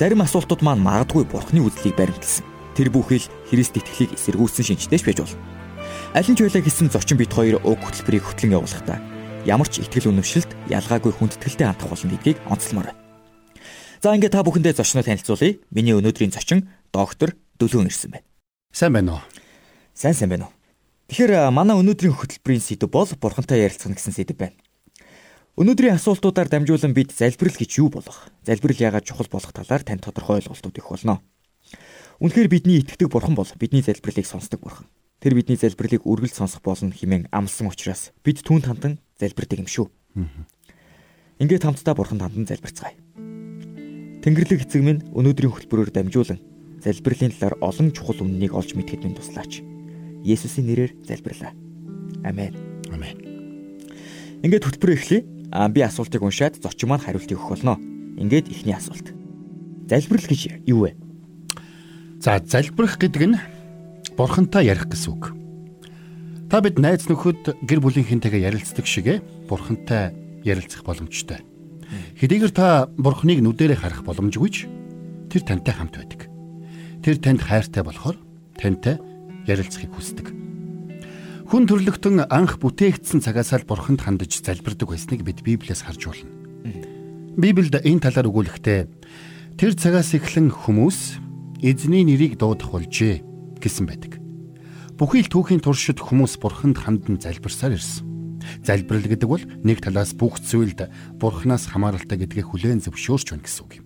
Зарим асуултууд маань магадгүй бурхны үзлийг баримтлсан. Тэр бүхэл Христ итгэлийг эсэргүүцсэн шинжтэйч байж болно. Алин ч байлаа гэсэн зочин бит хоёр уг хөтөлбөрийг хөтлөн явуулахдаа ямар ч итгэл үнэмшилт ялгаагүй хүндэтгэлтэй хандах болно гэдгийг онцлмоор. За ингээд та бүхэндээ зочноо танилцуулъя. Миний өнөөдрийн зочин доктор Дөлөөн ирсэн байна. Сайн байна уу? Сайн сайн байна уу? Тэгэхээр манай өнөөдрийн хөтөлбөрийн сэдэв бол бурхантай ярилцах гэсэн сэдэв байна. Өнөөдрийн асуултуудаар дамжуулан бид залбирал гэж юу болох, залбирал яагаад чухал болох талаар танд тодорхой ойлголтууд өгөх болно. Үнэхээр бидний итгэдэг бурхан бол бидний залбиралыг сонсдог бурхан. Тэр бидний залбиралыг үргэлж сонсох болно хэмээн амласан учраас бид түүнд хандан залбирдаг юм шүү. Ингээд хамтдаа бурханд хандан залбирцгаая. Тэнгэрлэг эцэг минь өнөөдрийн хөтөлбөрөөр дамжуулан залбирлын талаар олон чухал үннийг олж мэдэхэд минь туслаач. Есүсийн нэрээр залбирлаа. Амен. Амен. Ингээд хөтөлбөрөө эхлэе. Би асуултыг уншаад зочин маань хариултыг өгөх болно. Ингээд эхний асуулт. Залбирал гэж юу вэ? За залбирах гэдэг нь бурхантай ярих гэсэн үг. Та бид найз нөхөд гэр бүлийнхэнтэйгээ ярилцдаг шигэ бурхантай ярилцах боломжтой. Хэдийгээр та бурхныг нүдэрээ харах боломжгүйч тэр тантай хамт байдаг. Тэр танд хайртай болохоор тантай ярилцахыг хүсдэг. Хүн төрлөختөн анх бүтээгдсэн цагаас л бурханд хандаж залбирдаг байсныг бид Библиэс харж байна. Библиэд энэ талаар өгүүлэхдээ тэр цагаас эхлэн хүмүүс эзний нэрийг дуудах болжээ гэсэн байдаг. Бүхий л түүхийн туршид хүмүүс бурханд хандан залбирсаар ирсэн. Залбирал гэдэг бол нэг талаас бүх зүйлд бурхнаас хамааралтай гэдгийг хүлээн зөвшөөрч байна гэсэн үг юм.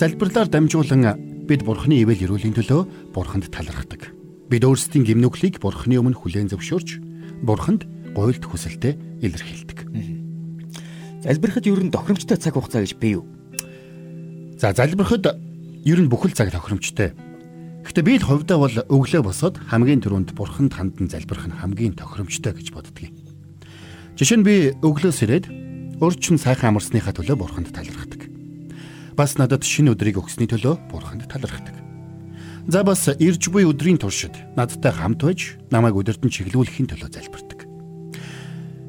Залбирлаар дамжуулан бид бурхны ивэл өрөөлийн төлөө бурханд талархдаг. Бид өөрсдийн гимнүглийг Бурхны өмнө хүлээн зөвшөөрч Бурханд гуйлд хүсэлтэд илэрхийлдэг. Залбирахад ер нь тохиромжтой цаг хугацаа гэж бий юу? За залбирахад ер нь бүхэл цаг тохиромжтой. Гэхдээ би л хувьдаа бол өглөө босоод хамгийн түрүүнд Бурханд хандан залбирах нь хамгийн тохиромжтой гэж боддгийг. Жишээ нь би өглөөс ирээд өрчин сайхан амарсныхаа төлөө Бурханд талархдаг. Бас надад шинэ өдрийг өгсөний төлөө Бурханд талархдаг. За бас ирж буй өдрийн туршид надтай хамт байж намайг өдөртөн чиглүүлэхийн төлөө залбирдаг.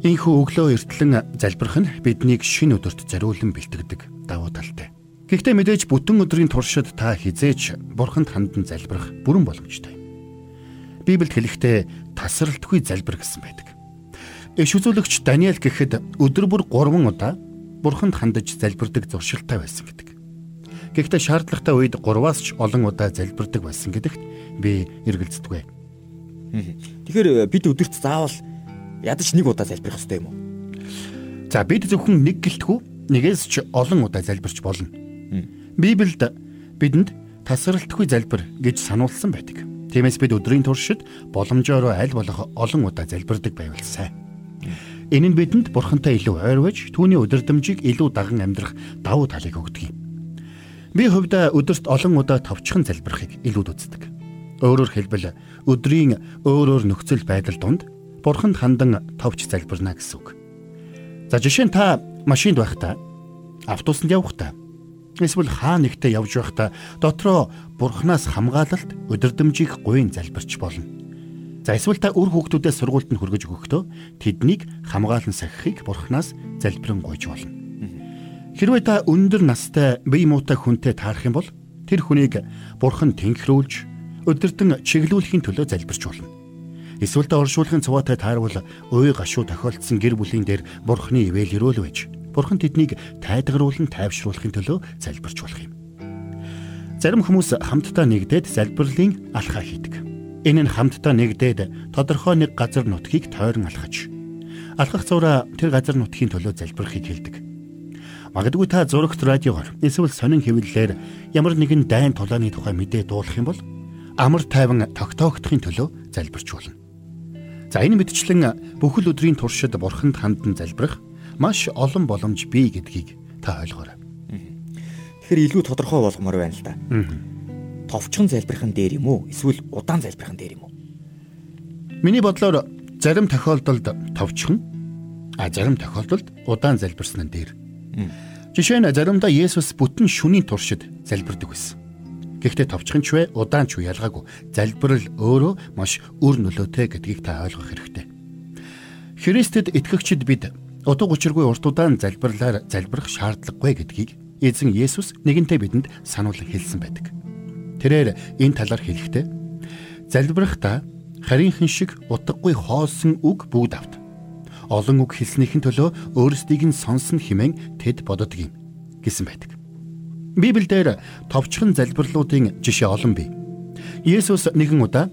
Ийхүү өглөө эртлэн залбирх нь биднийг шин өдөрт зориулан бэлтгэдэг давуу талтай. Гэхдээ мэдээж бүтэн өдрийн туршид та хизээч бурханд хандан залбирах бүрэн боломжтой. Библиэд хэлэхдээ тасралтгүй залбир гэсэн байдаг. Иш үзүүлэгч Даниэл гэхэд өдөр бүр 3 удаа бурханд хандаж залбирдаг зуршилтай байсан. Гэхдээ шаардлагатай үед 3-аас ч олон удаа залбирдаг байсан гэдэгт би эргэлздэг. Тэгэхээр бид өдөрт заавал ядаж нэг удаа залбирх хэрэгтэй юм уу? За бид зөвхөн нэг гэлтгүй нэгээс ч олон удаа залбирч болно. Библиэд бидэнд тасралтгүй залбир гэж сануулсан байдаг. Тиймээс бид өдрийн туршид боломжоор аль болох олон удаа залбирдаг байвал сайн. Энэ нь бидэнд бурхантай илүү ойр байж түүний өдөрдмжийг илүү даган амьдрах давуу талыг өгдөг юм. Би хувьдаа өдөрт олон удаа товчхон залбирахыг илүүд үздэг. Өөрөөр хэлбэл өдрийн өөр өөр нөхцөл байдал донд бурханд хандан товч залбирна гэсэн үг. За жишээ нь та машинд байхдаа автобусанд явахдаа эсвэл хаа нэгтээ явж байхдаа дотроо бурхнаас хамгаалалт өдөрдмжийг гуйн залбирч болно. За эсвэл та үр хүүхдүүдэд сургуульд нь хүргэж өгөхдөө тэднийг хамгаалan сахихыг бурхнаас залбирэн гуйж болно. Хэрвээ та өндөр настай бие муутай хүнтэй таарах юм бол тэр хүнийг бурхан тэнхрүүлж өдөртөн чиглүүлэхийн төлөө залбирч болно. Эсвэл та оршуулгын цуваатай таарвал ой гашуу тохиолдсон гэр бүлийн дээр бурханы ивэл өрөөл байж бурхан тэднийг тайдгаруулан тайвшруулахын төлөө залбирч болох юм. Зарим хүмүүс хамтдаа нэгдээд залбирлын алхаа хийдэг. Энэ нь хамтдаа нэгдээд тодорхой нэг газар нутгийг тойрон алхаж алхах зураа тэр газар нутгийн төлөө залбирахыг хэлдэг. Магадгүй та зурагт радиогоор эсвэл сонин хэвлэлээр ямар нэгэн дайн тулааны тухай мэдээ дуулах юм бол амар тайван тогтоогдохын төлөө залбирч болно. За энэ мэдчлэн бүхэл өдрийн туршид бурханд хандан залбирах маш олон боломж бий гэдгийг та ойлгоорой. Тэгэхээр илүү тодорхой болгомоор байна л да. Товчхон залбирхан дээр юм уу? Эсвэл удаан залбирхан дээр юм уу? Миний бодлоор зарим тохиолдолд товчхон а зарим тохиолдолд удаан залбирсан нь дээр. Жишээ нь заримдаа Есүс бүтэн шүнийн туршид залбирдаг байсан. Гэхдээ товчхон ч вэ, удаан ч вэ ялгаагүй. Залбирал өөрөө маш өр нөлөөтэй гэдгийг та ойлгох хэрэгтэй. Христэд итгэгчид бид утга учиргүй урт удаан залбирлаар залбирах шаардлагагүй гэдгийг эзэн Есүс нэгэнтээ бидэнд сануулсан хэлсэн байдаг. Тэрээр энэ талаар хэлэхдээ залбирахдаа харийнхан шиг утгагүй хоосон үг бүгд авт. Олон үг хэлснийхэн төлөө өөрсдийг нь сонсон хэмээн тэд боддог юм гэсэн байдаг. Библиэлд товчхон залбирлуудын жишээ олон бий. Есүс нэгэн удаа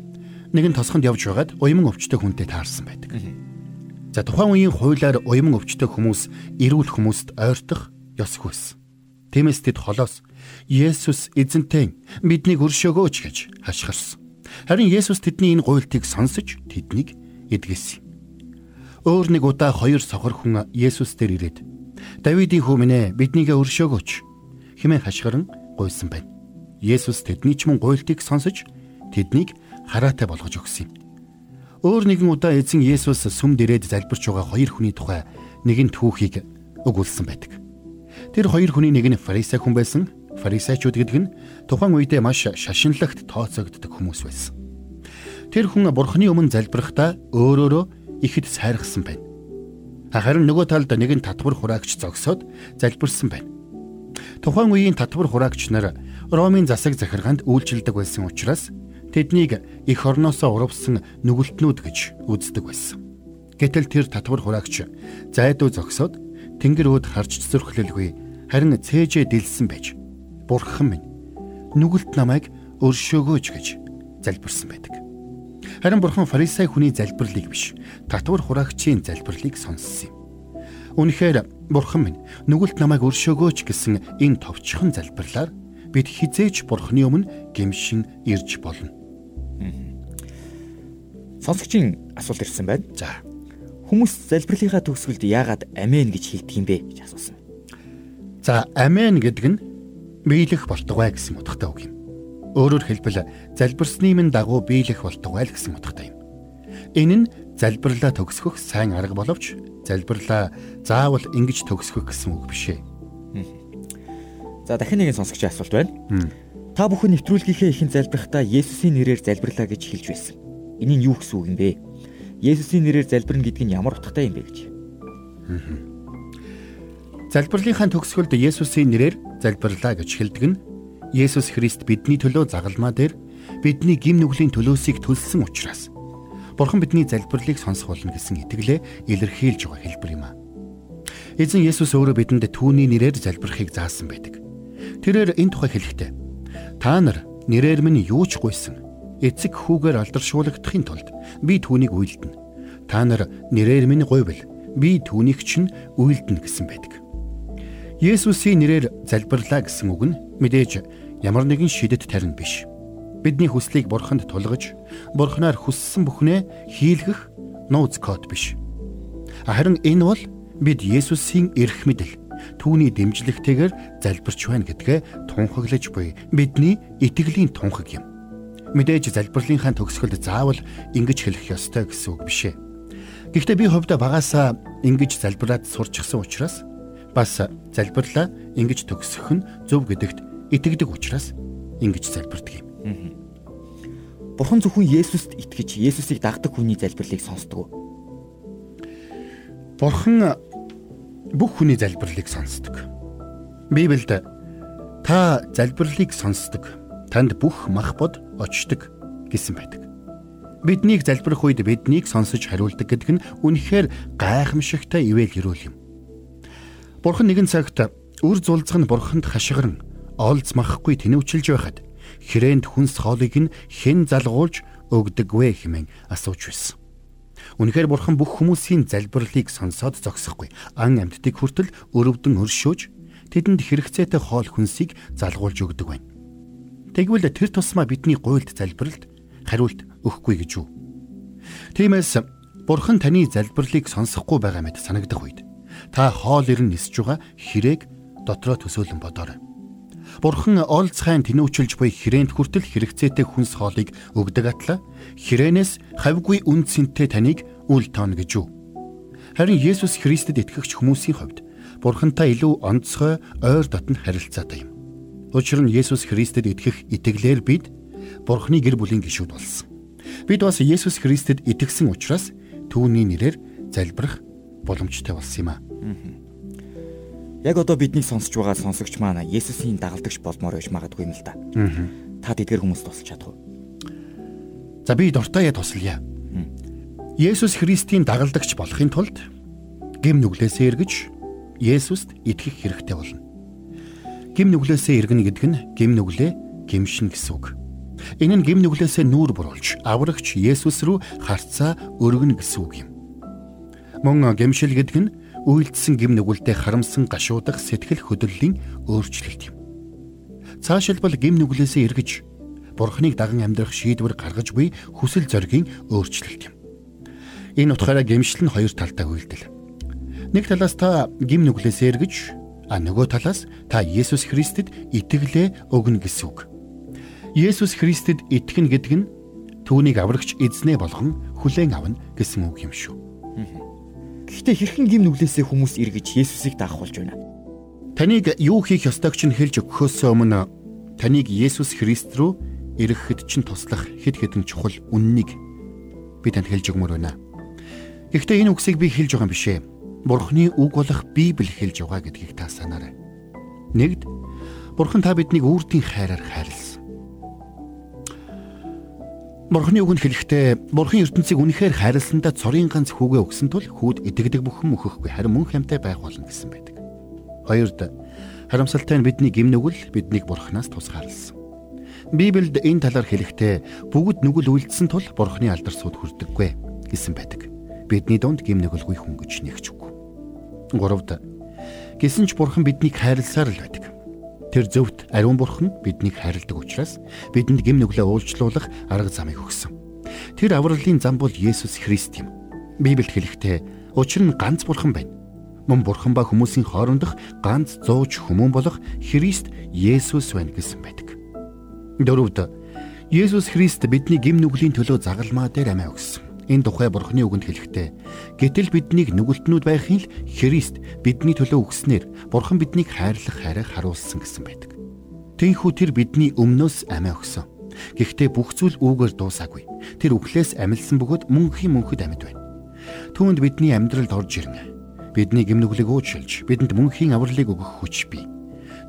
нэгэн тосгонд явж байгаад уйман өвчтөе хүнтэй таарсан байдаг. За тухайн үеийн хуулиар уйман өвчтөе хүмүүс эрүүл хүмүүст ойртох ёсгүй байсан. Тиймээс тэд холоос Есүс эзэнтэй биднийг өршөөгөөч гэж хашгирсан. Харин Есүс тэдний энэ гуйлтыг сонсож тэднийг эдгэсэн. Өөр нэг удаа хоёр сохор хүн Есүс дээр ирээд Давидын ээ биднийгээ өршөөгөөч хэмээн хашгиран гуйсан байна. Есүс тэдний ч мөн гуйлтыг сонсож тэднийг хараатай болгож өгсөн юм. Өөр нэгэн удаа эзэн Есүс сүм дээрээд залбирч байгаа хоёр хүний тухай нэгэн түүхийг өгүүлсэн байдаг. Тэр хоёр хүний нэг нь фарисей хүн байсан. Фарисейчуд гэдэг нь тухайн үедээ маш шашинлагт тооцогддог хүмүүс байсан. Тэр хүн бурхны өмнө залбирахдаа өөрөөрөө ихэд сайргсан байна. Харин нөгөө талд нэгэн татвар хураагч зогсоод залбирсан байна. Тухайн үеийн татвар хураагч нар Ромын засаг захиргаанд үйлчилдэг байсан учраас тэднийг эх орноосоо урвсан нүгэлтнүүд гэж үздэг байсан. Гэтэл тэр татвар хураагч зайдуу зогсоод тэнгэр өөд харж зөрхлөлгүй харин цээжээ дэлсэн байж бурхан минь нүгэлт намайг өршөөгөөч гэж залбирсан байдаг. Харин бурхан фарисей хүний залбирлыг биш татвар хураагчийн залбирлыг сонссон юм. Үнэхээр бурхан минь нүгэлт намайг өршөөгөөч гэсэн энэ товчхон залбирлаар бид хизээч бурханы өмнө гимшин ирж болно. Сонсогчийн асуулт ирсэн байна. За. Хүмүүс залбирлынхаа төгсгөлд яагаад амен гэж хэлдэг юм бэ гэж асуусан. За, амен гэдэг нь биелэх болтугай гэсэн утгатай үг юм. Өөрөөр хэлбэл залбирсны минь дагуу биелэх болтугай л гэсэн утгатай юм. Энэ нь залбирлаа төгсгөх сайн арга боловч залбирлаа заавал ингэж төгсгөх гэсэн үг биш ээ. За дахин нэгэн сонсогчийн асуулт байна. Та бүхэн нэвтрүүлгийнхээ ихэн залбирахдаа Есүсийн нэрээр залбирлаа гэж хэлж байсан. Нь юу гэсэн үг юм бэ? Есүсийн нэрээр залбирна гэдэг нь ямар утгатай юм бэ гэж. Залбирлынхаа төгсгөлд Есүсийн нэрээр залбирлаа гэж хэлдэг нь Есүс Христ бидний төлөө загалмаа дээр бидний гим нүглийн төлөөсийг төлсөн учраас Бурхан бидний залбирлыг сонсох болно гэсэн итгэлээ илэрхийлж байгаа хэлбэр юм а. Эзэн Есүс өөрөө бидэнд түүний нэрээр залбирахыг заасан байдаг. Тэрээр энэ тухай хэлэхдээ та нар нэрээр минь юу ч гуйсан эцэг хүүгээр алдаршуулгадахын тулд би түүнийг үйлдэнэ. Та нар нэрээр минь гуйвал би түүнийг чинь үйлдэнэ гэсэн байдаг. Есүсийн нэрээр залбирлаа гэсэн үг нь мэдээж ямар нэгэн шидэт тарин биш бидний хүслийг бурханд тулгаж бурхнаар хүссэн бүхнээ хийлгэх нууц код биш. Харин энэ бол бид Есүсийн эрх мэдэл түүний дэмжлэгтэйгээр залбирч байна гэдгээ тунхаглаж буй бидний итгэлийн тунхаг юм. Мэдээж залбирлынхаа төгсгөлд заавал ингэж хэлэх ёстой гэсэн үг биш ээ. Гэхдээ би хувьдаа багасаа ингэж залбираад сурчсан учраас бас залбирлаа ингэж төгсөх нь зөв гэдэгт итгэдэг учраас ингэж залбирдаг юм. Бурхан зөвхөн Есүст итгэж Есүсийг дагдаг хүний залбирлыг сонсдог. Бурхан бүх хүний залбирлыг сонсдог. Библиэд та залбирлыг сонсдог. Танд бүх мах бод очдог гэсэн байдаг. Биднийг залбирх үед биднийг сонсож хариулдаг гэдэг нь үнэхээр гайхамшигтай ивэл өрөөл юм. Бурхан нэгэн цагт үр зулцах нь бурханд хашгиран олзмахгүй тэнүүчилж байхад хүрээнд хүнс хоолыг нь хэн залгуулж өгдөг вэ хэмээн асууж байсан. Үнэхээр бурхан бүх хүмүүсийн залбирлыг сонсоод зогсохгүй. Ан амьтдыг хүртэл өрөвдөн өршөөж тэдэнд хэрэгцээтэй хоол хүнсийг залгуулж өгдөг байна. Тэгвэл тэр тусмаа бидний гуйлд залбиралд хариулт өгөхгүй гэж юу? Тиймээс бурхан таны залбирлыг сонсохгүй байгаа мэт санагдах үед та хоол ирэн нисж байгаа хэрээг дотроо төсөөлөн бодоорой. Бурхан ол цайн тэнүүчилж буй хүрээнд хүртэл хэрэгцээтэй хүнс хоолыг өгдөг атла хүрээнээс хавьгүй үн цэнтэй таныг үл тооно гэж юу? Харин Есүс Христэд итгэгч хүмүүсийн хувьд Бурхантай илүү онцгой ойр дотн харилцаатай юм. Учир нь Есүс Христэд итгэх итгэлээр бид Бурхны гэр бүлийн гишүүд болсон. Бид бас Есүс Христэд итгэсэн учраас түүний нэрээр залбирах боломжтой болсон юм аа. Яг одоо биднийг сонсож байгаа сонсогч маань Есүсийн дагалдагч болмоор байж магадгүй юм л да. Та тэдгэр хүмүүст тусалж чадах уу? За би дуртай яа туслая. Есүс Христийн дагалдагч болохын тулд гим нүглээсээ эргэж Есүст итгэх хэрэгтэй болно. Гим нүглээсээ эргэнэ гэдэг нь гим нүглээ гимшин гэсэн үг. Энэ нь гим нүглээсээ нүүр буруулж аврагч Есүс рүү харцаа өргөнө гэсэн үг юм. Мөн гимшил гэдэг нь үйлдэлсэн гим нүгэлтэд харамсан гашуудах сэтгэл хөдлөлийн өөрчлөлт юм. Цаашилбал гим нүглээсээ эргэж Бурхныг даган амьдрах шийдвэр гаргаж буй хүсэл зоригийн өөрчлөлт юм. Энэ утгаараа гимшил нь хоёр талтай үйлдэл. Нэг талаас та гим нүглээсээ эргэж а нөгөө талаас та Есүс Христэд итгэлээ өгнө гэсэн үг. Есүс Христэд итгэнэ гэдэг нь түүнийг аврагч эзнээ болгон хүлээн авна гэсэн үг юм шүү. Гэхдээ хэрхэн гим нүглээсээ хүмүүс эргэж Есүсийг даах болж байна? Таныг юу хийх ёстойг чинь хэлж өгөхөөс өмнө таныг Есүс Христ рүү эрэхэд чинь туслах хэд хэдэн чухал үннийг би танд хэлж өгмөр байна. Гэхдээ энэ үгсийг би хэлж байгаа юм бишээ Бурхны үг болох Библи хэлж байгаа гэдгийг та санаарай. Нэгд Бурхан та биднийг үрдийн хайраар хайрлсан. Бурхны үгэнд хэлэхдээ Бурхан ертөнцийг үнэхээр хайрласандаа цорын ганц хүүгээ өгсөн тул хүүд итгэдэг бүхэн мөхөхгүй харин мөн хамтай байх болно гэсэн байдаг. Хоёрд харамсалтай нь бидний гим нүгэл биднийг Бурханаас тусгаарлсан. Библиэд энэ талаар хэлэхдээ бүгд нүгэл үйлдсэн тул Бурхны алдар суд хүрдэггүй гэсэн байдаг. Бидний дунд гим нүгэлгүй хүн гэж нэгч үг. 3-д гисэн ч бурхан биднийг хайрласаар л байдаг. Тэр зөвхт ариун бурхан биднийг хайрладаг учраас бидэнд гим нүглээ уулзлуулах арга замыг өгсөн. Тэр авралын зам бол Есүс Христ юм. Библиэд хэлэхдээ учир нь ганц бурхан байна. Мөн бурхан ба хүмүүсийн хоорондох ганц зууч хүмүүн болох Христ Есүс байна гэсэн байдаг. Дөрөвд Есүс Христ бидний гим нүглийн төлөө загалмаа дээр амиа өгсөн. Энэ тухай Бурхны үгэнд хэлэхдээ гэтэл биднийг нүгэлтнүүд байхын л Христ бидний төлөө өгснээр Бурхан биднийг хайрлах хайраа харуулсан гэсэн байдаг. Тэнхүү тэр бидний өмнөөс амиа өгсөн. Гэхдээ бүх зүйл үүгээр дуусаагүй. Тэр үхлээс амилсан бөгөөд мөнхийн мөнхөд амьд байна. Түүнд бидний амьдралд орж ирнэ. Бидний гимнүглийг уучлж, бидэнд мөнхийн авралыг өгөх хүч бий.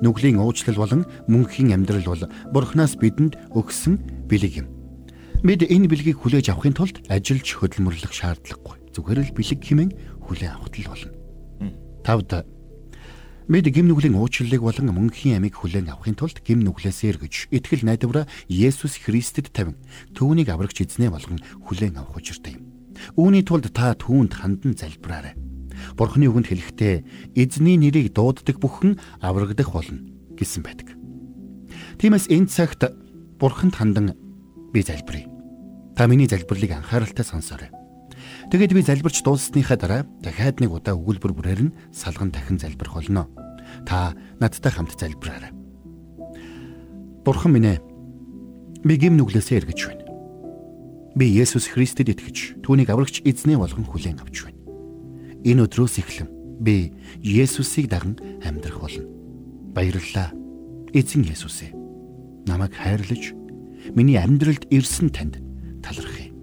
Нүглийн уучлал болон мөнхийн амьдрал бол Бурханаас бидэнд өгсөн бэлэг юм. Бид энэ бэлгийг хүлээж авахын тулд ажиллаж хөдөлмөрлөх шаардлагагүй. Зүгээр л бэлэг хэмээн хүлээн авах л болно. Тавд Бид гим нүглийн уучлалыг болон мөнхийн амийг хүлээн авахын тулд гим нүглээс эргэж итгэл найдвараа Есүс Христэд тавин түүнийг аврагч эзнээ болгон хүлээн авах учиртай юм. Үүний тулд та түүнд хандан залбираарай. Бурхны үгэнд хэлэхдээ эзний нэрийг дууддаг бүхэн аврагдах болно гэсэн байдаг. Тиймээс энэ цагт Бурханд хандан би залбирая. Та миний залбирлыг анхааралтай сонсоорой. Тэгэд би залбирч дууссныхаа дараа дахиад нэг удаа өгүүлбэр бүрээр нь салган дахин залбирх болно. Та надтай хамт залбираарай. Бурхан минь ээ. Би гим нүглээсээ эргэж байна. Би Есүс Христэд итгэж түүнийг аврагч эзнээ болгон хүлээн авч байна. Энэ өдрөөс эхлэн би Есүсийг даган амьдрах болно. Баярлалаа. Эзэн Есүс ээ. Намайг хайрлаж миний амьдралд ирсэн танд талархъя.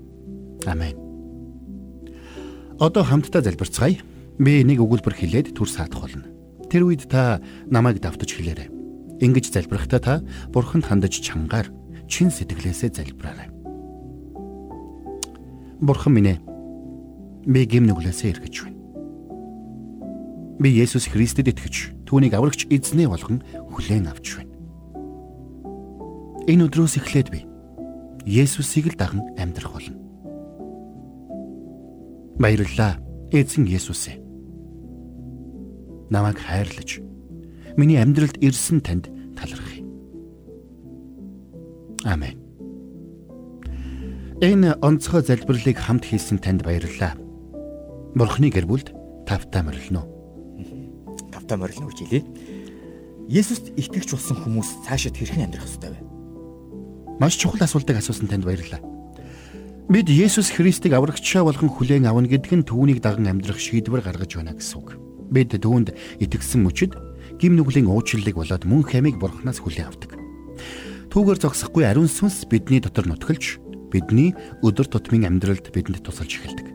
Амен. Одоо хамтдаа залбирцгаая. Би нэг өгүүлбэр хэлээд түр саадах болно. Тэр үед та намайг давтаж хэлээрэй. Ингэж залбирахдаа та Бурханд хандаж чангаар чин сэтгэлээсээ залбираарай. Бурхан минь ээ. Би гим нүглээсээ эргэж байна. Би Есүс Христэд итгэж түүнийг аврагч эзнээ болгон хүлээн авч байна. Энэ өдрөөс эхлээд би Есүсийг л даган амьдрах болно. Баярлалаа. Эзэн Есүс ээ. Намайг хайрлаж миний амьдралд ирсэн танд талархъя. Амен. Энэ онцгой залбирлыг хамт хийсэн танд баярлалаа. Бурхны гэр бүлд тавтаа морилно. Тавтаа морилно гэж хэлээ. Есүст итгэж болсон хүмүүс цаашид хэрхэн амьдрах ёстой вэ? Маш чухал асуултыг асуусан танд баярлалаа. Бид Есүс Христийг аврагчаа болгон хүлээн авна гэдг нь түүнийг даган амьдрах шийдвэр гаргаж байна гэсэн үг. Бид түүнд итгэсэн мөчид гим нүглийн уучлалыг болоод мөн хэмиг бурхнаас хүлээн авдаг. Түүгээр зогсохгүй ариун сүнс бидний дотор нутгалж бидний өдөр тутмын амьдралд бидэнд тусалж эхэлдэг.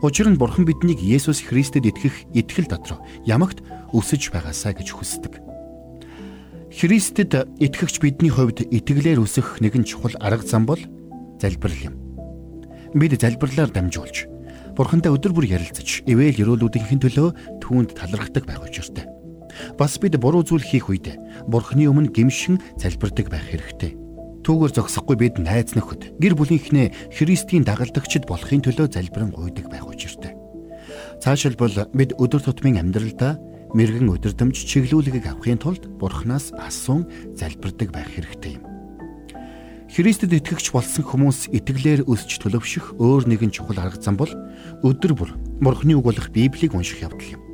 Учир нь бурхан биднийг Есүс Христэд итгэх итгэл дотор ямагт өсөж байгаасаа гэж хүсдэг. Христэд итгэгч бидний хувьд итгэлээр өсөх нэгэн чухал арга зам бол залбирал юм бид залбирлаар дамжуулж Бурхантай өдөр бүр ярилцаж ивэл өрөөлүүдийн төлөө түүнд талархдаг байх учиртай. Бас бид буруу зүйл хийх үед Бурхны өмнө гимшин залбирдаг байх хэрэгтэй. Түүгээр зогсохгүй бид найз нөхөд гэр бүлийнхнээ Христийн дагалдагчд болохын төлөө залбирэн гуйдаг байх учиртай. Цаашилбал бид өдөр тутмын амьдралдаа мэрэгэн өдөрдөмж чиглүүлгийг авахын тулд Бурханаас асуун залбирдаг байх хэрэгтэй юм. Христэд итгэгч болсон хүмүүс итгэлээр өсч төлөвшөх өөр нэгэн чухал арга зам бол өдөр бүр Бурхны үг болох Библийг унших явдал юм.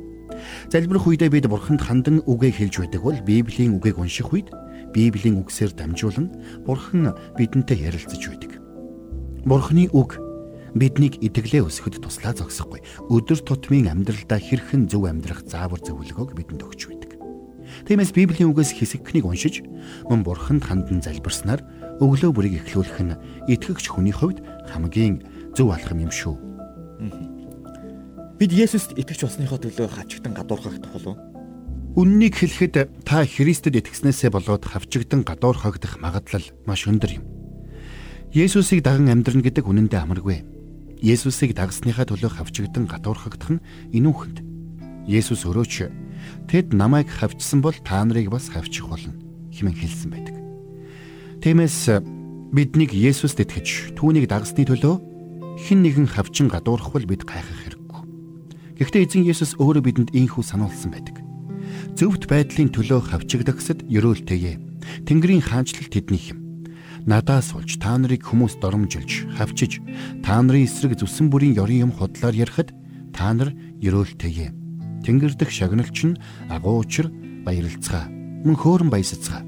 Залбирх үедээ бид Бурханд хандан үгээ хэлж байдаг бол Библийн үгийг унших үед Библийн үгсээр дамжуулан Бурхан бидэнтэй ярилцаж байдаг. Бурхны үг биднийг итгэлээ өсгөхөд туслаа зогсохгүй. Өдөр тутмын амьдралдаа хэрхэн зөв амьдрах заавар зөвлөгөөг бидэнд өгч байдаг. Тиймээс Библийн үгээс хэсэгхнийг уншиж мөн Бурханд хандан залбирснаар өглөө бүрийг эхлүүлэх нь итгэгч хүний хувьд хамгийн зөв алхам юм шүү. Бид Есүст итгэж болсныхоо төлөө хавчигдан гадуурхагдах болов. Үннийг хэлэхэд та Христэд итгэснээсээ болоод хавчигдан гадуурхагдах магадлал маш өндөр юм. Есүсийг даган амьдрна гэдэг үнэндээ амаргүй. Есүсийг дагсныхаа төлөө хавчигдан гадуурхагдах нь инүүхэнд. Есүс өрөөч Тэд намайг хавчсан бол та нарыг бас хавчих болно хэмээн хэлсэн байдаг. Тиймээс биднийг Есүст итгэж түүнийг дагсны төлөө хэн нэгэн хавчин гадуурхвал бид гайхах хэрэггүй. Гэхдээ эзэн Есүс өөрөө бидэнд ийхүү сануулсан байдаг. Зөвхт байдлын төлөө хавчигдагсад ерөөлтэйе. Тэнгэрийн хаанчлал тэднийх юм. Надаас болж та нарыг хүмүүс доромжилж, хавчиж, та нарын эсрэг зүсэн бүрийн ёрын юм худлаар ярихад та нар ерөөлтэйе. Тэнгэр дэх шагналч нь агуу учир баярлцгаа. Мөн хөөрөн баясацгаа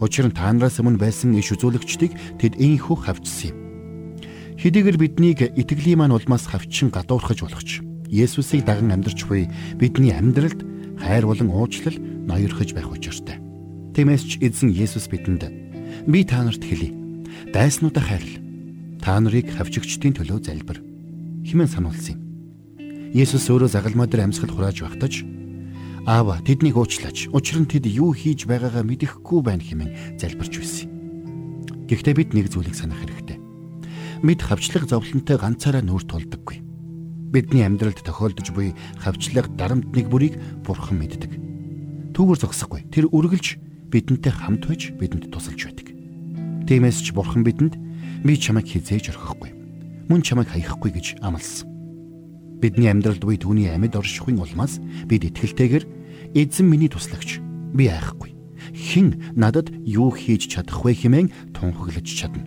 Учир нь та нараас өмнө байсан иш үзүүлэгчдийг тэд ийхүү хавчсан юм. Хэдийгээр биднийг итгэлийн маань улмаас хавчин гадуурхаж болгоч. Есүсийг даган амьдарч буй бидний амьдралд хайр болон уучлал ноёрхож байх учиртай. Тиймээс ч эзэн Есүс бидэнд би та нарт хэлье. Дайснуудаа хайрл. Та нарыг хавчигчдын төлөө залбир. Химэн сануулсан юм. Есүс өөрөө загалмаа дээр амьсгал хурааж багтаж Аава тэднийг уучлаач. Учир нь тэд юу хийж байгаагаа мэдэхгүй байна хэмээн залбирч байсан. Гэхдээ бид нэг зүйлийг санах хэрэгтэй. Бид хавчлаг зовлонтой ганцаараа нүүр тулдаггүй. Бидний амьдралд тохиолдож буй хавчлаг дарамт нэг бүрийг бурхан мэддэг. Түүгээр зогсохгүй. Тэр үргэлж бидэнтэй хамт байж бидэнд тусалж байдаг. Тиймээс ч бурхан бидэнд би чамайг хизээж орхихгүй. Мөн чамайг хаяхгүй гэж амласан. Бидний амьдралд буй түүний амьд оршихуйн улмаас бид итгэлтэйгээр Эзэн миний туслагч. Би айхгүй. Хэн надад юу хийж чадах вэ хэмээн тунхаглаж чадна.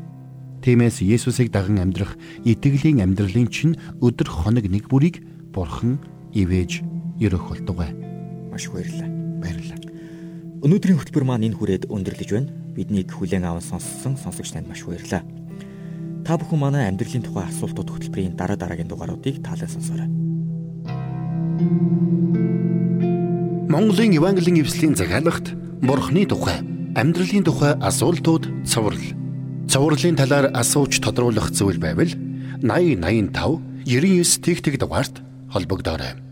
Тиймээс Есүсийг даган амьдрах итгэлийн амьдралын чинь өдөр хоног нэг бүрийг Бурхан ивэж өрөх болдог бай. Маш баярлалаа. Баярлалаа. Өнөөдрийн хөтөлбөр маань энэ хүрээд өндөрлөж байна. Биднийг хүлээн аван сонссон сонсогч танд маш баярлалаа. Та бүхэн манай амьдралын тухай асуултууд хөтөлбөрийн дараа дараагийн дугааруудыг таалан сонсоорой. Монголын Евангелийн эвслийн захиалгад Бурхны тухай, амьдралын тухай асуултууд цоврал. Цоврлын талаар асууж тодруулах зүйл байвал 8085 99 тэгтэг дугаард холбогдоорой.